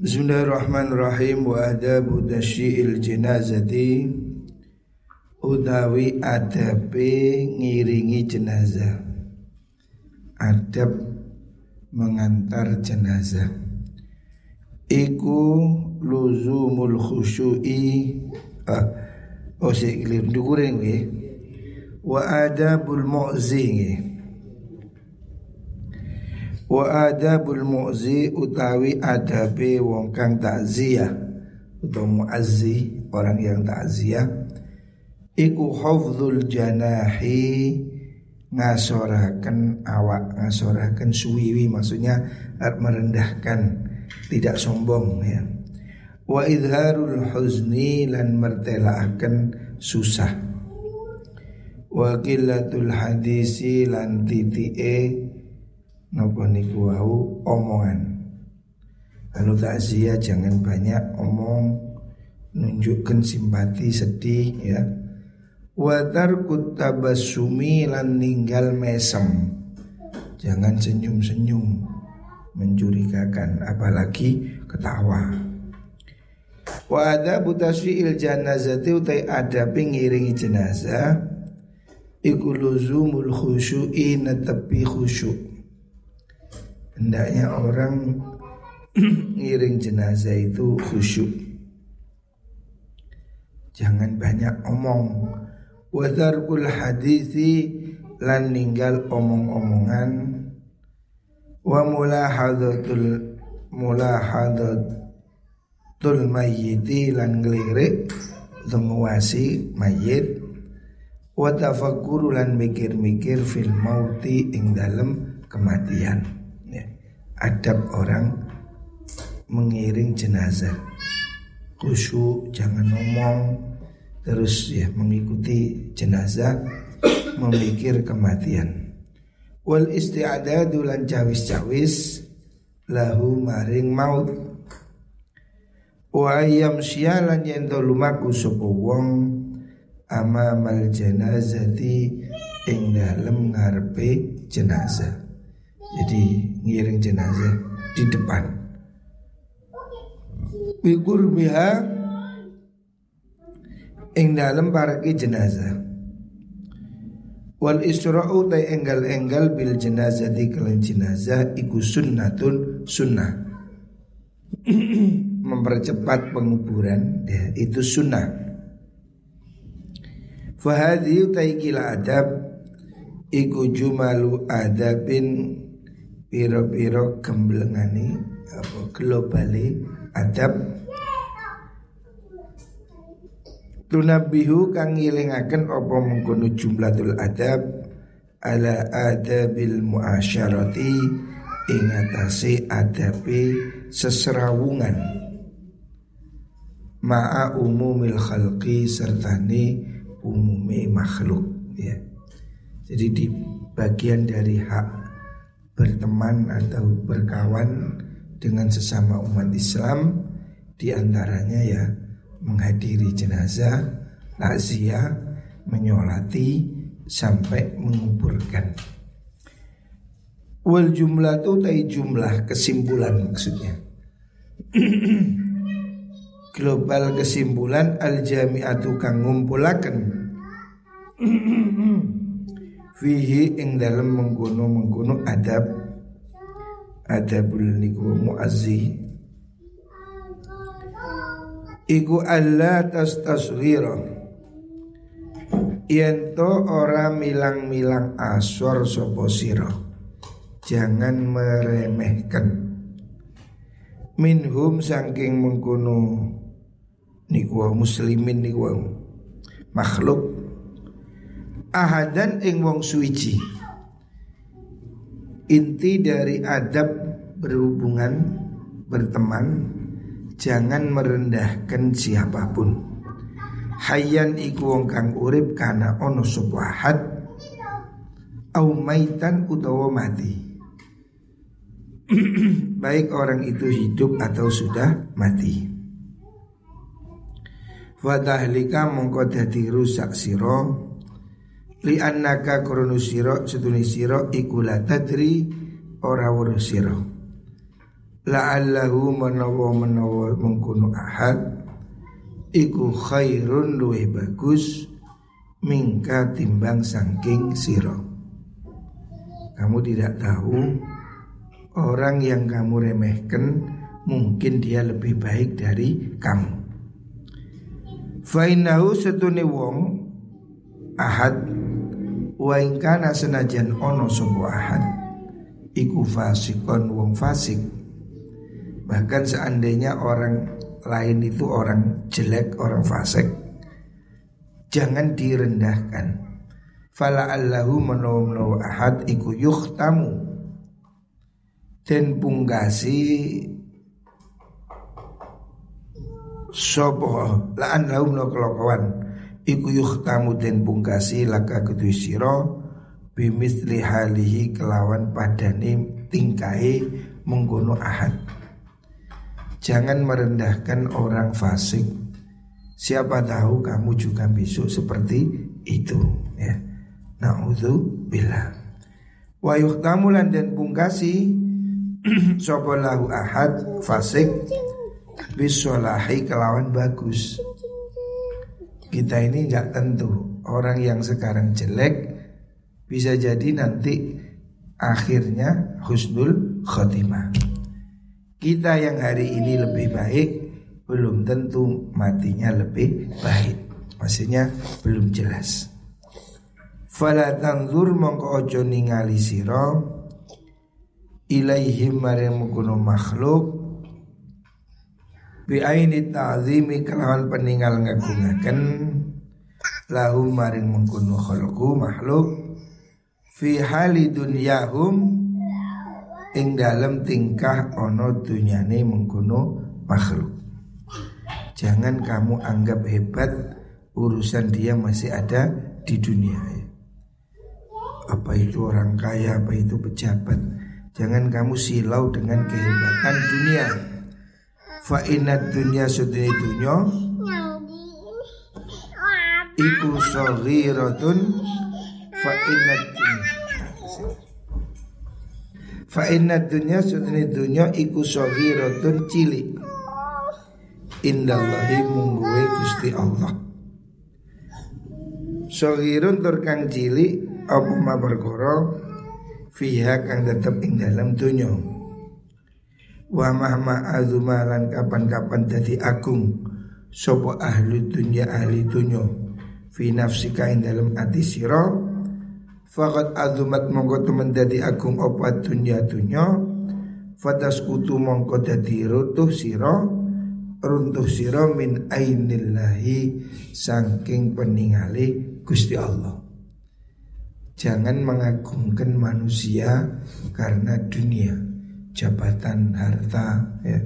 Bismillahirrahmanirrahim. Wa adabu tasyi'il jenazati. Utawi adabe ngiringi jenazah. Adab mengantar jenazah. Iku luzumul khusyu'i. Ah, oh sik keliru. Ndukuring wa adabul mu'zi Wa adabul mu'zi utawi adabe wong kang takziah. Atau muazzi orang yang takziah. Iku hafdzul janahi ngasoraken awak ngasoraken suwiwi maksudnya merendahkan tidak sombong ya. Wa idharul huzni lan mertelaaken susah. Wa qillatul hadisi lan titike Nopo niku wau omongan. Kalau takziah jangan banyak omong, nunjukkan simpati sedih ya. Watar kutabasumi lan ninggal mesem. Jangan senyum-senyum mencurigakan apalagi ketawa. Wa ada butasfi'il janazati utai ada pengiringi jenazah Iku luzumul khusyu'i netepi khusyuk hendaknya orang ngiring jenazah itu khusyuk. Jangan banyak omong. Wadarkul hadithi lan ninggal omong-omongan wa mulahadatul mulahadatul mayyiti lan ngelirik menguasi mayit wa tafakkuru lan mikir-mikir fil mauti ing dalem kematian adab orang mengiring jenazah. Khusyuk jangan ngomong. Terus ya mengikuti jenazah memikir kematian. Wal isti'adadu lan cawis-cawis lahu maring maut. Wa ayam syalan yen lumaku sapa wong amamal janazati ing dalem ngarepe jenazah jadi ngiring jenazah di depan. Bikur biha ing dalam paraki jenazah. Wal isra'u ta enggal-enggal bil jenazah di kalian jenazah iku sunnatun sunnah. Mempercepat penguburan ya, itu sunnah. Fahadi utai kila adab iku jumalu adabin piro-piro gemblengani apa globali adab. Tunabihu kang ngilingaken apa mengkono jumlatul adab. Ala adabil muasyarati ing atase adabe seserawungan ma'a umumil khalqi sertane umume makhluk ya. Jadi di bagian dari hak berteman atau berkawan dengan sesama umat Islam di antaranya ya menghadiri jenazah, takziah, menyolati sampai menguburkan. Wal jumlah itu tai jumlah kesimpulan maksudnya. Global kesimpulan al jami'atu kang ngumpulaken fihi ing dalam mengguno mengguno adab. Adabul niku muazzi iku alla tastasghira. Yen to ora milang-milang asor sapa sira. Jangan meremehkan. Minhum saking mengkono niku muslimin niku makhluk ahadan ing wong suwiji. Inti dari adab berhubungan berteman jangan merendahkan siapa pun. Hayyan iku wong kang urip kana ono subahad au maitan utawa mati. Baik orang itu hidup atau sudah mati. Fatahlika mongko dadi rusak siro li annaka krunu sira sedune sira iku la tadri ora weruh sira la'allahu menawa menawa mengkono ahad iku khairun luwih bagus mingka timbang sangking siro. Kamu tidak tahu orang yang kamu remehkan mungkin dia lebih baik dari kamu. Fainahu setune wong ahad wa ingkana senajan ono sapa ahad iku fasikon wong fasik. Bahkan seandainya orang lain itu orang jelek orang fasik jangan direndahkan. Fala allahu menawa ahad iku yuhtamu den punggasi Sopo laan laum no kelakuan Iku yuhtamu den bungkasi laka kedui siro Bimisli halihi kelawan padani tingkai mengguno ahad Jangan merendahkan orang fasik Siapa tahu kamu juga besok seperti itu ya. Na'udhu billah Wa yuhtamulan dan bungkasi Sopo lahu ahad fasik bisolahi kelawan bagus. Kita ini nggak tentu orang yang sekarang jelek bisa jadi nanti akhirnya husnul khotimah. Kita yang hari ini lebih baik belum tentu matinya lebih baik. Maksudnya belum jelas. Fala tanzur mongko ojo ningali sira ilaihim maring makhluk bi aini ta'zimi kelawan peninggal ngagungaken. Lahu maring mengkono khalqu makhluk. Fi hali dunyahum. Ing dalam tingkah ono dunyane mengkono makhluk. Jangan kamu anggap hebat urusan dia masih ada di dunia. Apa itu orang kaya apa itu pejabat? Jangan kamu silau dengan kehebatan dunia fa inna dunya sudini dunya iku saghiratun. Fa inna fa inna dunya sudini dunya iku saghiratun cilik. Indallahi mungguwe Gusti Allah. Sohirun tur kang cilik apa ma perkara? Fiha kang tetep ing dalam dunya Wa mahma azumalan kapan-kapan dadi agung. Sopo ahli dunya ahli dunya. Fi nafsika ing dalam ati sira. Fakat azumat mongko temen dadi agung opa dunya dunya Fatas kutu mongko dadi rutuh sira. Runtuh sira min ainillahi Sangking peningali Gusti Allah. Jangan mengagungkan manusia karena dunia jabatan, harta ya.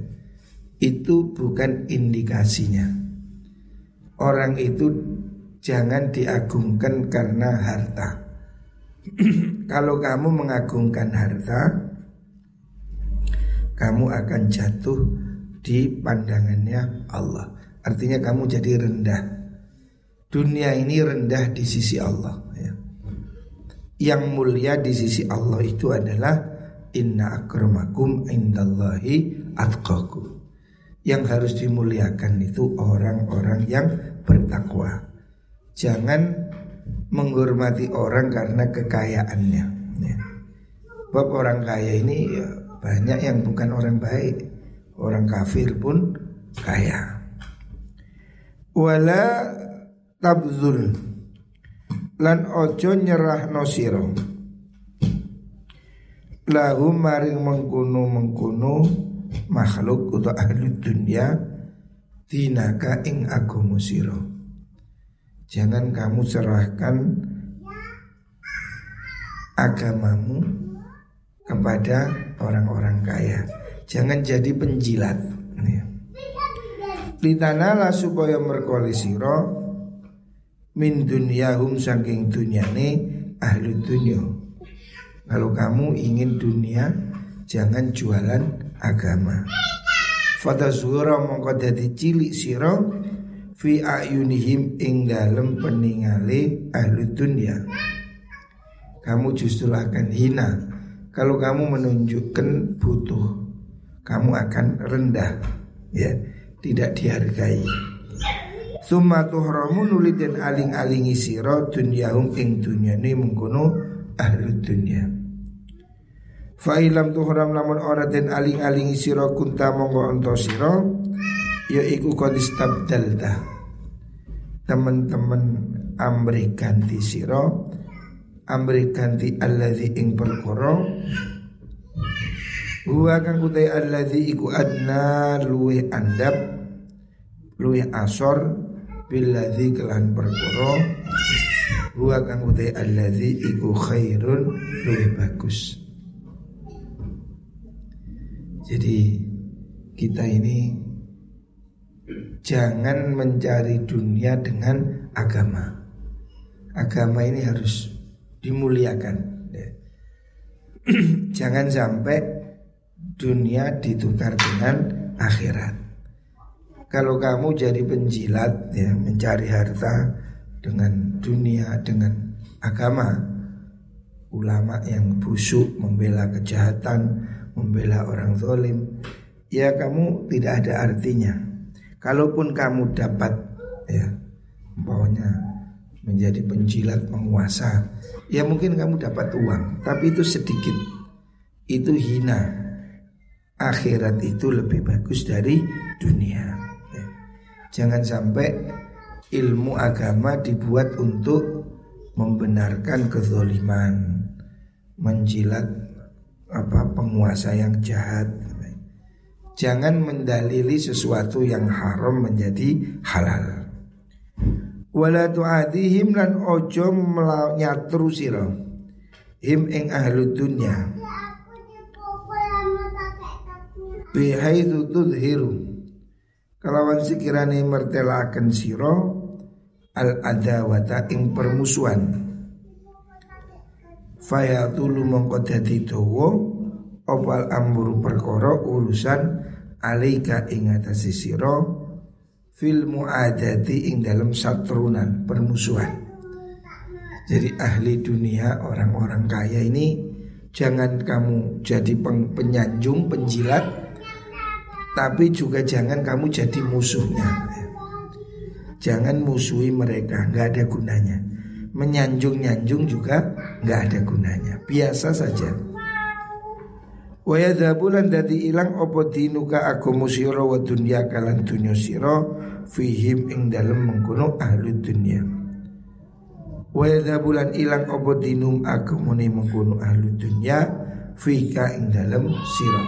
Itu bukan indikasinya. Orang itu jangan diagungkan karena harta. Kalau kamu mengagungkan harta, kamu akan jatuh di pandangannya Allah. Artinya kamu jadi rendah. Dunia ini rendah di sisi Allah. Ya. Yang mulia di sisi Allah itu adalah Inna akramakum indallahi atqakum. Yang harus dimuliakan itu orang-orang yang bertakwa. Jangan menghormati orang karena kekayaannya. Ya. Bab orang kaya ini ya, banyak yang bukan orang baik. Orang kafir pun kaya. Wala tabzul. Lan ojo nyerah nosiro lahu maring mengkuno mengkuno makhluk atau ahli dunia tinaka ing agama sira. Jangan kamu serahkan agamamu kepada orang-orang kaya. Jangan jadi penjilat. Litanala supaya merkoli siro min dunyahum saking dunyane ahli dunia kalau kamu ingin dunia Jangan jualan agama. Fata zuhra mongko dadi cilik siro Fi ayunihim ing dalem peningale ahli dunia Kamu justru akan hina Kalau kamu menunjukkan butuh. Kamu akan rendah ya tidak dihargai. Summa tuhramu nuli den aling-alingi sira dunyahum ing dunyane mengkono ahli dunya. Fa ilam tuhram lamun ora den aling-alingi sira kunta monggo onto sira ya iku kodistab dalda. Teman-teman amri ganti sira amri ganti alladzi ing perkara. Huwa kang utai alladzi iku adna luwe andap luwe asor billadzi kelan perkara. Huwa kang utai alladzi iku khairun luwih bagus jadi kita ini jangan mencari dunia dengan agama agama ini harus dimuliakan ya. jangan sampai dunia ditukar dengan akhirat kalau kamu jadi penjilat ya mencari harta dengan dunia dengan agama ulama yang busuk membela kejahatan membela orang zalim ya kamu tidak ada artinya. Kalaupun kamu dapat ya pokoknya menjadi penjilat penguasa ya mungkin kamu dapat uang tapi itu sedikit. Itu hina. Akhirat itu lebih bagus dari dunia. Jangan sampai ilmu agama dibuat untuk membenarkan kezoliman, menjilat apa penguasa yang jahat. Jangan mendalili sesuatu yang haram menjadi halal. Wala tu'adihim lan ojo nyatru sira him ing ahlu dunya bihaitsu tudhiru kalawan sekirane mertelaken siro al adawata ing permusuhan fayatulu mongko dadi dawa opal amru perkara urusan alaika ing atase sira fil muadati ing dalam satrunan permusuhan. Jadi ahli dunia orang-orang kaya ini jangan kamu jadi penyanjung penjilat tapi juga jangan kamu jadi musuhnya. Jangan musuhi mereka Gak ada gunanya. Menyanjung-nyanjung juga gak ada gunanya Biasa saja Wa yadhabulan dadi ilang opo dinuka aku sira wa kalan dunya sira fihim ing dalem mengkono ahli dunya. Wa yadhabulan ilang opo dinum aku muni mengkono ahli dunya fika ing dalem sira.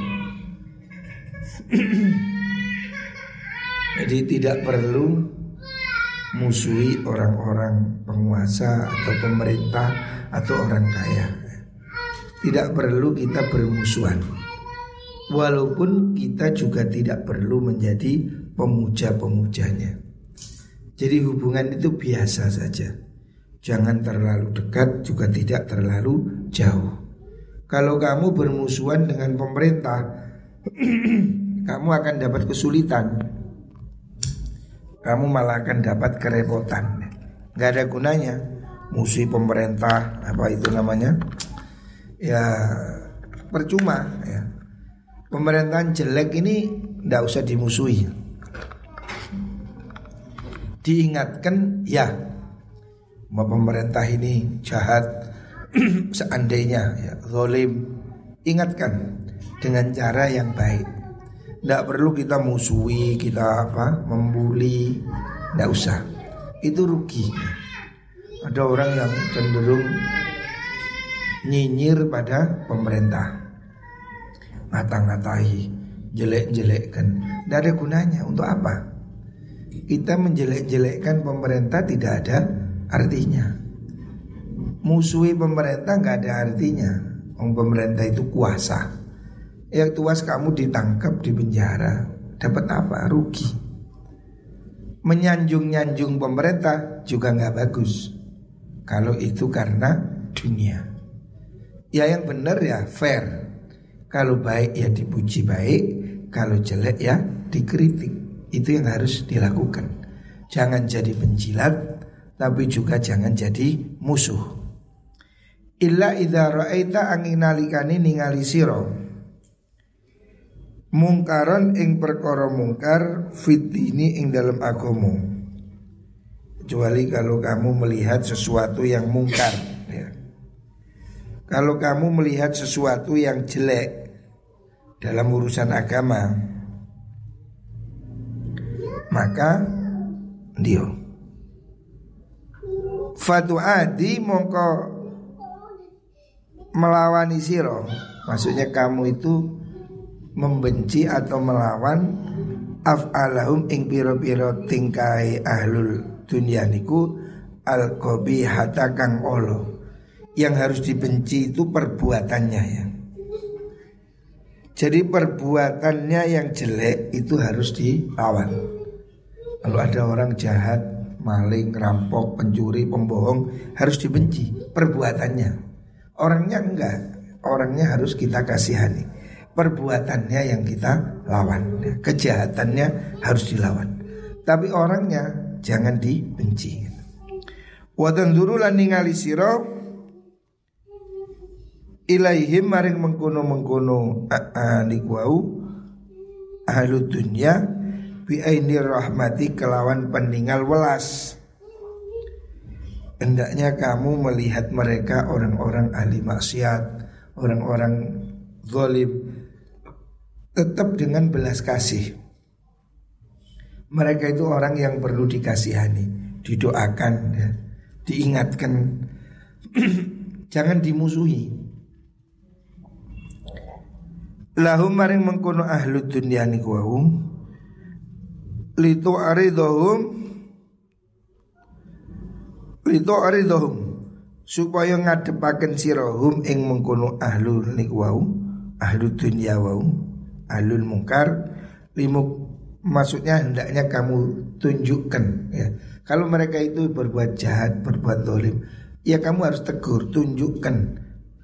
Jadi tidak perlu musuhi orang-orang penguasa atau pemerintah atau orang kaya. Tidak perlu kita bermusuhan. Walaupun kita juga tidak perlu menjadi pemuja-pemujanya. Jadi hubungan itu biasa saja. Jangan terlalu dekat juga tidak terlalu jauh. Kalau kamu bermusuhan dengan pemerintah kamu akan dapat kesulitan. Kamu malah akan dapat kerepotan. Gak ada gunanya. Musuh pemerintah apa itu namanya? Ya percuma ya. Pemerintahan jelek ini tidak usah dimusuhi. Diingatkan ya, mau pemerintah ini jahat seandainya ya zolim ingatkan dengan cara yang baik tidak perlu kita musuhi, kita apa, membuli, tidak usah. Itu rugi. Ada orang yang cenderung nyinyir pada pemerintah, ngata-ngatai, jelek-jelekkan. Tidak ada gunanya. Untuk apa? Kita menjelek-jelekkan pemerintah tidak ada artinya. Musuhi pemerintah nggak ada artinya. Om pemerintah itu kuasa. Yang tuas kamu ditangkap di penjara Dapat apa? Rugi. Menyanjung-nyanjung pemerintah juga nggak bagus. Kalau itu karena dunia. Ya yang benar ya fair. Kalau baik ya dipuji baik Kalau jelek ya dikritik. Itu yang harus dilakukan. Jangan jadi penjilat Tapi juga jangan jadi musuh. Illa idha ra'aita angin nalikani ningali siro mungkaron ing perkara mungkar fit ini ing dalam agama kecuali kalau kamu melihat sesuatu yang mungkar ya. kalau kamu melihat sesuatu yang jelek dalam urusan agama maka dia. Fatu'adi mongko melawani siro Maksudnya kamu itu membenci atau melawan af'alahum ing piro-piro tingkai ahlul dunia niku al hata kang olo yang harus dibenci itu perbuatannya ya. Jadi perbuatannya yang jelek itu harus dilawan. Kalau ada orang jahat maling rampok pencuri pembohong harus dibenci perbuatannya. Orangnya enggak. Orangnya harus kita kasihani perbuatannya yang kita lawan. Kejahatannya harus dilawan. Tapi orangnya jangan dibenci. Wadan duru lan ningali sira ilaihim maring mengkono mengkono niku wau ahlu dunya bi aini rahmati kelawan peninggal welas. Hendaknya kamu melihat mereka orang-orang ahli maksiat Orang-orang zalim tetap dengan belas kasih. Mereka itu orang yang perlu dikasihani, didoakan, ya, diingatkan, jangan dimusuhi. Lahum maring mengkono ahlu dunia niku wau litu aridohum litu aridohum supaya ngadepaken sirahum ing mengkono ahlu niku wau ahlu dunia wau alul mungkar limuk maksudnya hendaknya kamu tunjukkan ya. Kalau mereka itu berbuat jahat berbuat dolim ya kamu harus tegur tunjukkan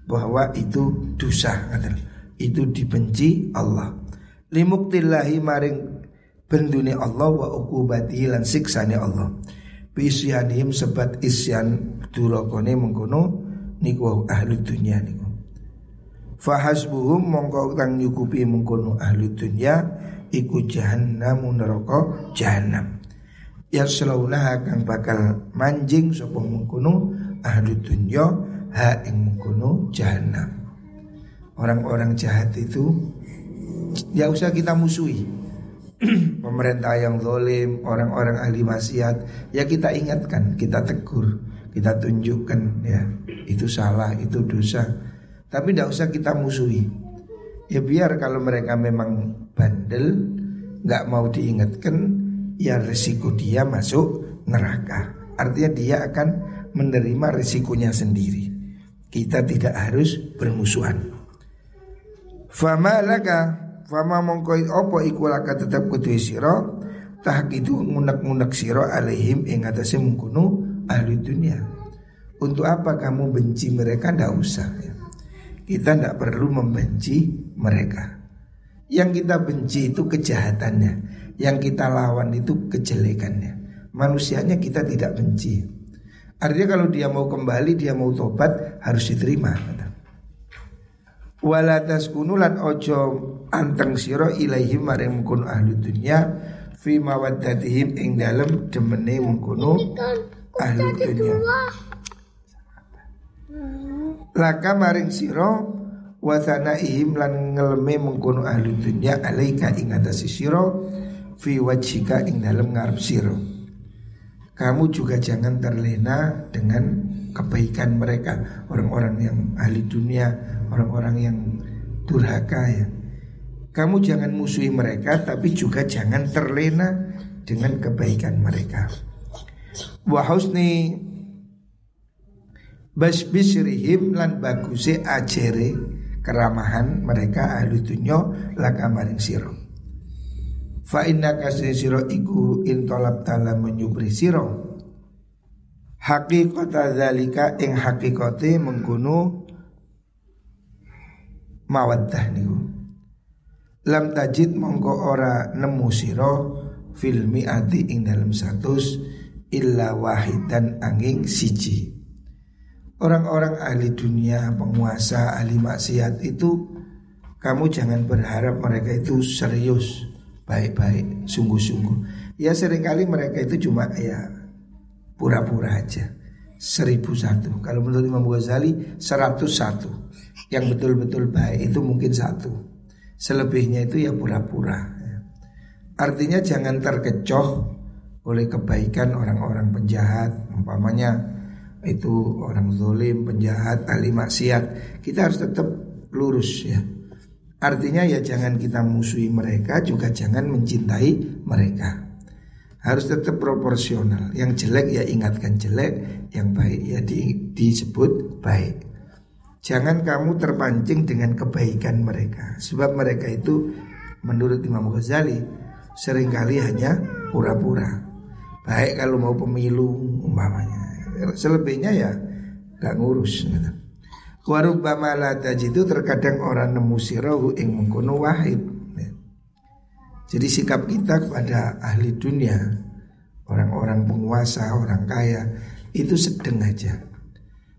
bahwa itu dosa itu dibenci Allah. Limuktillahi maring bendune Allah wa ukubati lan siksane Allah. Bisyanihim sebat isyan durakone mengkono niku ahli dunia niku Fahasbuhum mongko kang nyukupi mengkono ahli dunya iku jahannam neraka jahannam. Ya selauna kang bakal manjing sapa mengkono ahli dunya ha ing mengkono jahannam. Orang-orang jahat itu ya usah kita musuhi. Pemerintah yang zalim, orang-orang ahli maksiat, ya kita ingatkan, kita tegur, kita tunjukkan ya itu salah, itu dosa tapi tidak usah kita musuhi. Ya biar kalau mereka memang bandel nggak mau diingatkan Ya resiko dia masuk neraka. Artinya dia akan menerima resikonya sendiri. Kita tidak harus bermusuhan. Fama laka Fama mongkoi opo iku laka tetap kutui siro Tah itu ngunak-ngunak siro alaihim ing atasnya mengkunu ahli dunia. Untuk apa kamu benci mereka? Tidak usah ya kita tidak perlu membenci mereka. Yang kita benci itu kejahatannya, yang kita lawan itu kejelekannya. Manusianya kita tidak benci. Artinya kalau dia mau kembali, dia mau tobat harus diterima. Walatas kunulan ojo anteng siro ilaihim maring mengkono ahli dunia fi mawaddatihim ing dalem demene mengkono ahli dunia laka maring siro wasana ihim lan ngeleme mengkono ahli dunya alaika ing atase siro fi wajhika ing dalam ngarep siro kamu juga jangan terlena dengan kebaikan mereka orang-orang yang ahli dunia orang-orang yang durhaka ya. Kamu jangan musuhi mereka tapi juga jangan terlena dengan kebaikan mereka. Wa husni Bas bisrihim lan baguse ajere keramahan mereka ahli dunya laka maring sira. Fa inna kasih sira iku intolab tala menyubri sira. Hakikata zalika ing hakikate mengkono mawaddah niku. Lam tajid mongko ora nemu sira fil mi'ati ing dalam satus illa wahidan angin siji. Orang-orang ahli dunia, penguasa, ahli maksiat itu kamu jangan berharap mereka itu serius, baik-baik, sungguh-sungguh. Ya sering kali mereka itu cuma ya pura-pura aja. Seribu satu. Kalau menurut Imam Ghazali seratus satu. Yang betul-betul baik itu mungkin satu. Selebihnya itu ya pura-pura. Artinya jangan terkecoh oleh kebaikan orang-orang penjahat. Umpamanya itu orang zolim, penjahat, ahli maksiat. Kita harus tetap lurus ya. Artinya ya jangan kita musuhi mereka juga jangan mencintai mereka. Harus tetap proporsional. Yang jelek ya ingatkan jelek, yang baik ya di, disebut baik. Jangan kamu terpancing dengan kebaikan mereka. Sebab mereka itu menurut Imam Ghazali sering kali hanya pura-pura. Baik kalau mau pemilu umpamanya. Selebihnya ya gak ngurus gitu. Warubama la tajidu terkadang orang nemu sirahu ing mengkono wahid. Ya. Jadi sikap kita kepada ahli dunia, orang-orang penguasa, orang kaya itu sedang aja.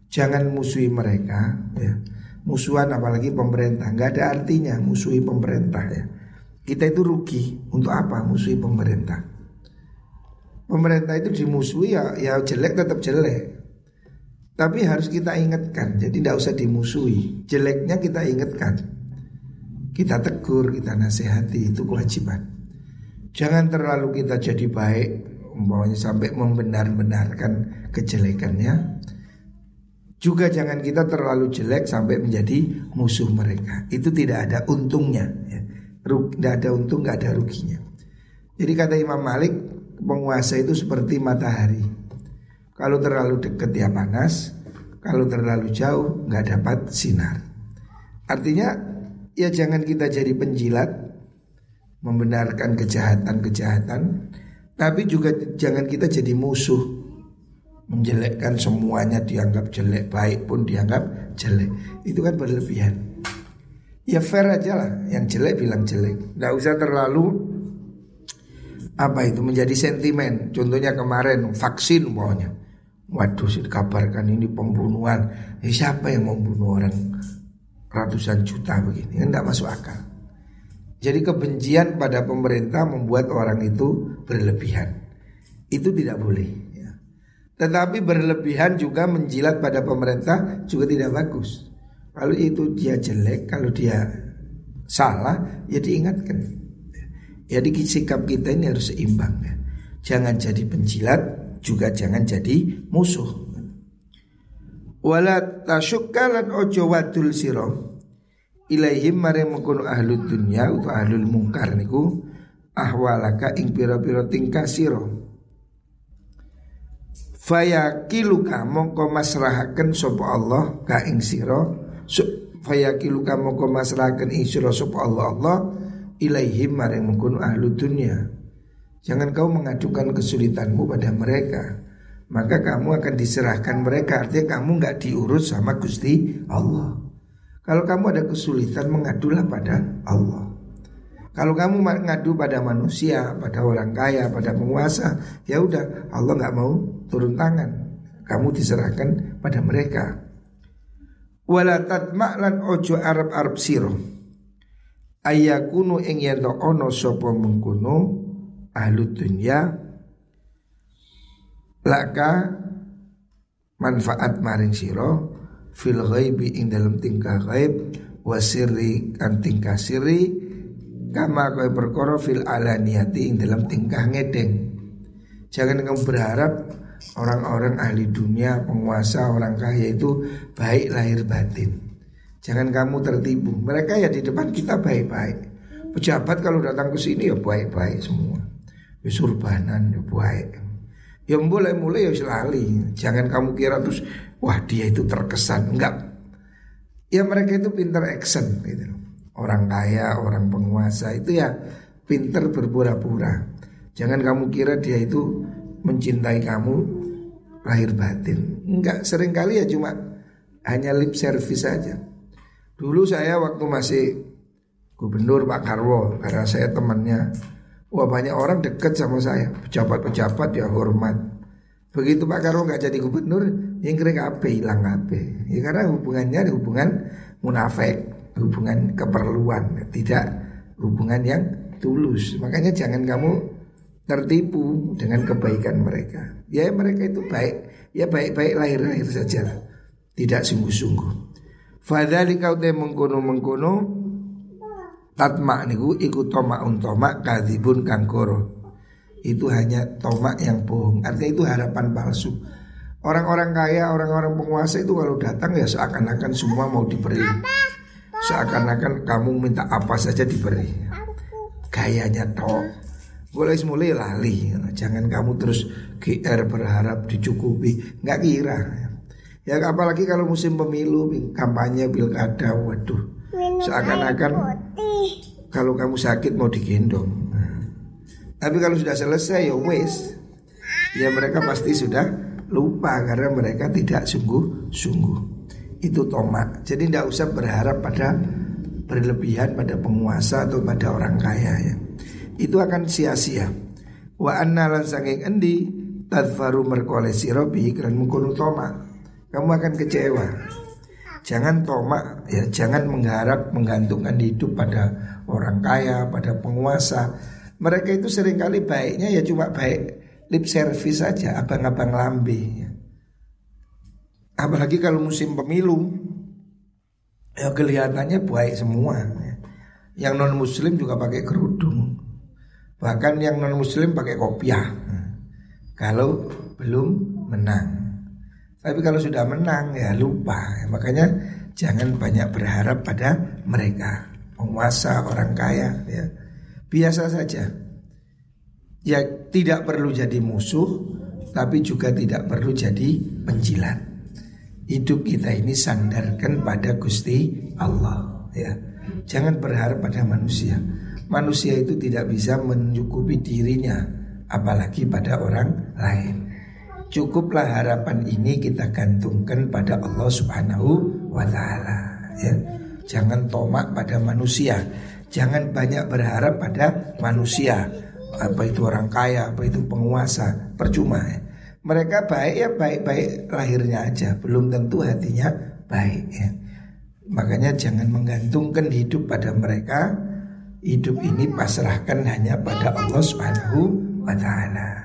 Jangan musuhi mereka, ya. Musuhan apalagi pemerintah, nggak ada artinya musuhi pemerintah ya. Kita itu rugi untuk apa musuhi pemerintah? Pemerintah itu dimusuhi ya, ya jelek tetap jelek. Tapi harus kita ingatkan, jadi tidak usah dimusuhi. Jeleknya kita ingatkan, kita tegur, kita nasihati itu kewajiban. Jangan terlalu kita jadi baik, umpamanya sampai membenar-benarkan kejelekannya. Juga jangan kita terlalu jelek sampai menjadi musuh mereka. Itu tidak ada untungnya. Ya. Tidak ada untung, nggak ada ruginya. Jadi kata Imam Malik, penguasa itu seperti matahari. Kalau terlalu dekat ya panas, kalau terlalu jauh nggak dapat sinar. Artinya ya jangan kita jadi penjilat membenarkan kejahatan-kejahatan, tapi juga jangan kita jadi musuh menjelekkan semuanya dianggap jelek, baik pun dianggap jelek. Itu kan berlebihan. Ya fair aja lah, yang jelek bilang jelek. Nggak usah terlalu apa itu menjadi sentimen. Contohnya kemarin vaksin pokoknya. Waduh, dikabarkan ini pembunuhan. Eh, siapa yang membunuh orang ratusan juta begini? Kan masuk akal. Jadi kebencian pada pemerintah membuat orang itu berlebihan. Itu tidak boleh. Ya. Tetapi berlebihan juga menjilat pada pemerintah juga tidak bagus. Kalau itu dia jelek, kalau dia salah, ya diingatkan. Jadi sikap kita ini harus seimbang ya. Jangan jadi penjilat, juga jangan jadi musuh. Wala tasyukkalan ojo wadul siro ilaihim mare mengkono ahlu dunya atau ahlul mungkar niku ahwalaka ing pira-pira tingkah siro fayakiluka mongko masrahaken sapa Allah ka ing sira fayakiluka mongko masrahaken ing sira sapa Allah Allah ilaihim mare mengkono ahlu dunya. Jangan kau mengadukan kesulitanmu pada mereka Maka kamu akan diserahkan mereka. Artinya kamu nggak diurus sama Gusti Allah. Kalau kamu ada kesulitan mengadulah pada Allah. Kalau kamu mengadu pada manusia Pada orang kaya, pada penguasa Ya udah Allah nggak mau turun tangan. Kamu diserahkan pada mereka. Wala tatma'lan ojo Arab-Arab siro Ayakunu ing ono sopo mengkuno ahlu dunya laka manfaat maring siro fil ghaibi ing dalam tingkah ghaib wasiri kan tingkah siri kama kau perkara fil alaniyati ing dalam tingkah ngedeng. Jangan kamu berharap orang-orang ahli dunia penguasa orang kaya itu baik lahir batin jangan kamu tertipu. Mereka ya di depan kita baik-baik. Pejabat kalau datang ke sini ya baik-baik semua. Ya surbanan ya baik. Ya mulai mulai ya selali jangan kamu kira terus wah dia itu terkesan. Enggak. Ya mereka itu pinter action gitu orang kaya orang penguasa itu ya pinter berpura-pura. Jangan kamu kira dia itu mencintai kamu lahir batin. Enggak. Seringkali ya cuma hanya lip service saja dulu saya waktu masih gubernur Pak Karwo karena saya temannya Wah banyak orang dekat sama saya Pejabat-pejabat ya hormat Begitu Pak Karo nggak jadi gubernur Yang kira apa hilang apa Ya karena hubungannya hubungan munafik hubungan keperluan, tidak hubungan yang tulus. Makanya jangan kamu tertipu dengan kebaikan mereka. Ya mereka itu baik, ya baik-baik lahir-lahir saja, tidak sungguh-sungguh. Fadali kau teh mengkono mengkono tatma niku ikut tomak untomak kadibun kangkoro. Itu hanya tomak yang bohong. Artinya itu harapan palsu. Orang-orang kaya, orang-orang penguasa itu kalau datang ya seakan-akan semua mau diberi. Seakan-akan kamu minta apa saja diberi. Gayanya toh. Boleh mulai lali. Jangan kamu terus GR berharap dicukupi. Nggak kira. Ya apalagi kalau musim pemilu, kampanye pilkada, waduh. Seakan-akan kalau kamu sakit mau digendong. Tapi kalau sudah selesai ya wes. Ya mereka pasti sudah lupa karena mereka tidak sungguh-sungguh. Itu tomak. Jadi tidak usah berharap pada berlebihan pada penguasa atau pada orang kaya ya. Itu akan sia-sia. Wa anna lan sanging endi tadfaru merkolesi robi kran mengkono tomak kamu akan kecewa. Jangan tomak, ya jangan mengharap menggantungkan hidup pada orang kaya, pada penguasa. Mereka itu sering kali baiknya ya cuma baik lip service saja, abang-abang lambe. Ya. Apalagi kalau musim pemilu, ya kelihatannya baik semua. Ya. Yang non muslim juga pakai kerudung, bahkan yang non muslim pakai kopiah. Kalau belum menang. Tapi kalau sudah menang ya lupa. Makanya jangan banyak berharap pada mereka, penguasa, orang kaya ya. Biasa saja. Ya tidak perlu jadi musuh, tapi juga tidak perlu jadi penjilat. Hidup kita ini sandarkan pada Gusti Allah ya. Jangan berharap pada manusia. Manusia itu tidak bisa mencukupi dirinya apalagi pada orang lain. Cukuplah harapan ini kita gantungkan pada Allah Subhanahu wa taala ya. Jangan tomak pada manusia. Jangan banyak berharap pada manusia. Apa itu orang kaya, apa itu penguasa, percuma ya. Mereka baik ya baik-baik lahirnya aja, belum tentu hatinya baik ya. Makanya jangan menggantungkan hidup pada mereka. Hidup ini pasrahkan hanya pada Allah Subhanahu wa taala.